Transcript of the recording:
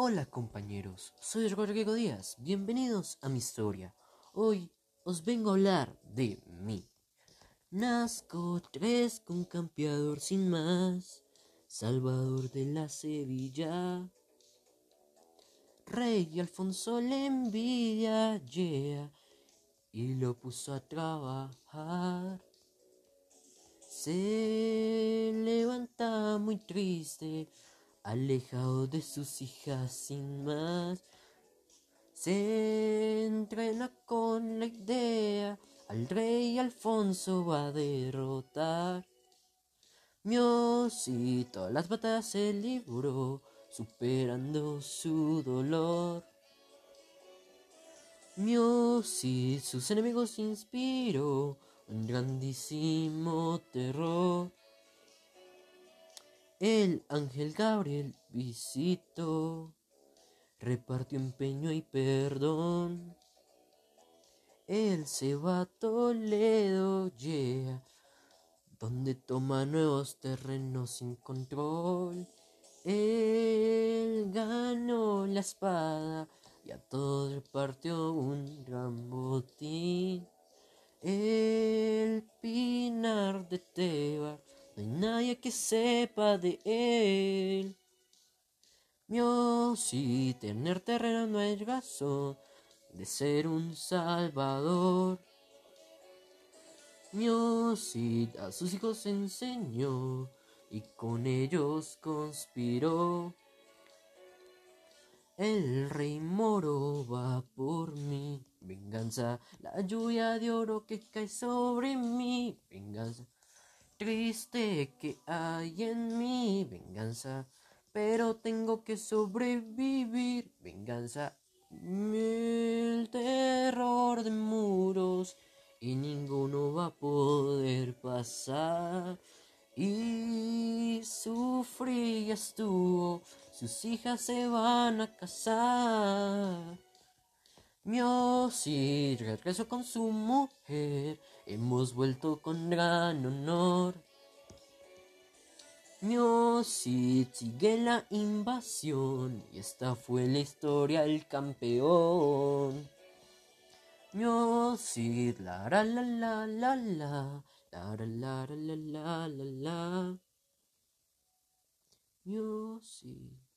Hola compañeros, soy Rodrigo Díaz, bienvenidos a mi historia. Hoy os vengo a hablar de mí. Nazco tres con campeador sin más, Salvador de la Sevilla. Rey Alfonso le envidia, y lo puso a trabajar. Se levanta muy triste alejado de sus hijas sin más. Se entrena con la idea, al rey Alfonso va a derrotar. Mios y todas las batallas se libró, superando su dolor. Mios y sus enemigos inspiró un grandísimo terror. El ángel Gabriel visitó, repartió empeño y perdón. Él se va a Toledo, yeah, donde toma nuevos terrenos sin control. Él ganó la espada y a todos repartió un gran botín. El pinar de Teba no hay nadie que sepa de él. Mío, si tener terreno no es razón de ser un salvador. Mío, si a sus hijos enseñó y con ellos conspiró. El rey moro va por mí, venganza, la lluvia de oro que cae sobre mí, venganza triste que hay en mi venganza, pero tengo que sobrevivir, venganza, el terror de muros y ninguno va a poder pasar. Y sufrí estuvo, sus hijas se van a casar. Si regresó con su mujer, hemos vuelto con gran honor. Miosit sigue la invasión y esta fue la historia del campeón. Miosit, la la la la la la, la la la la la la la. Miosit.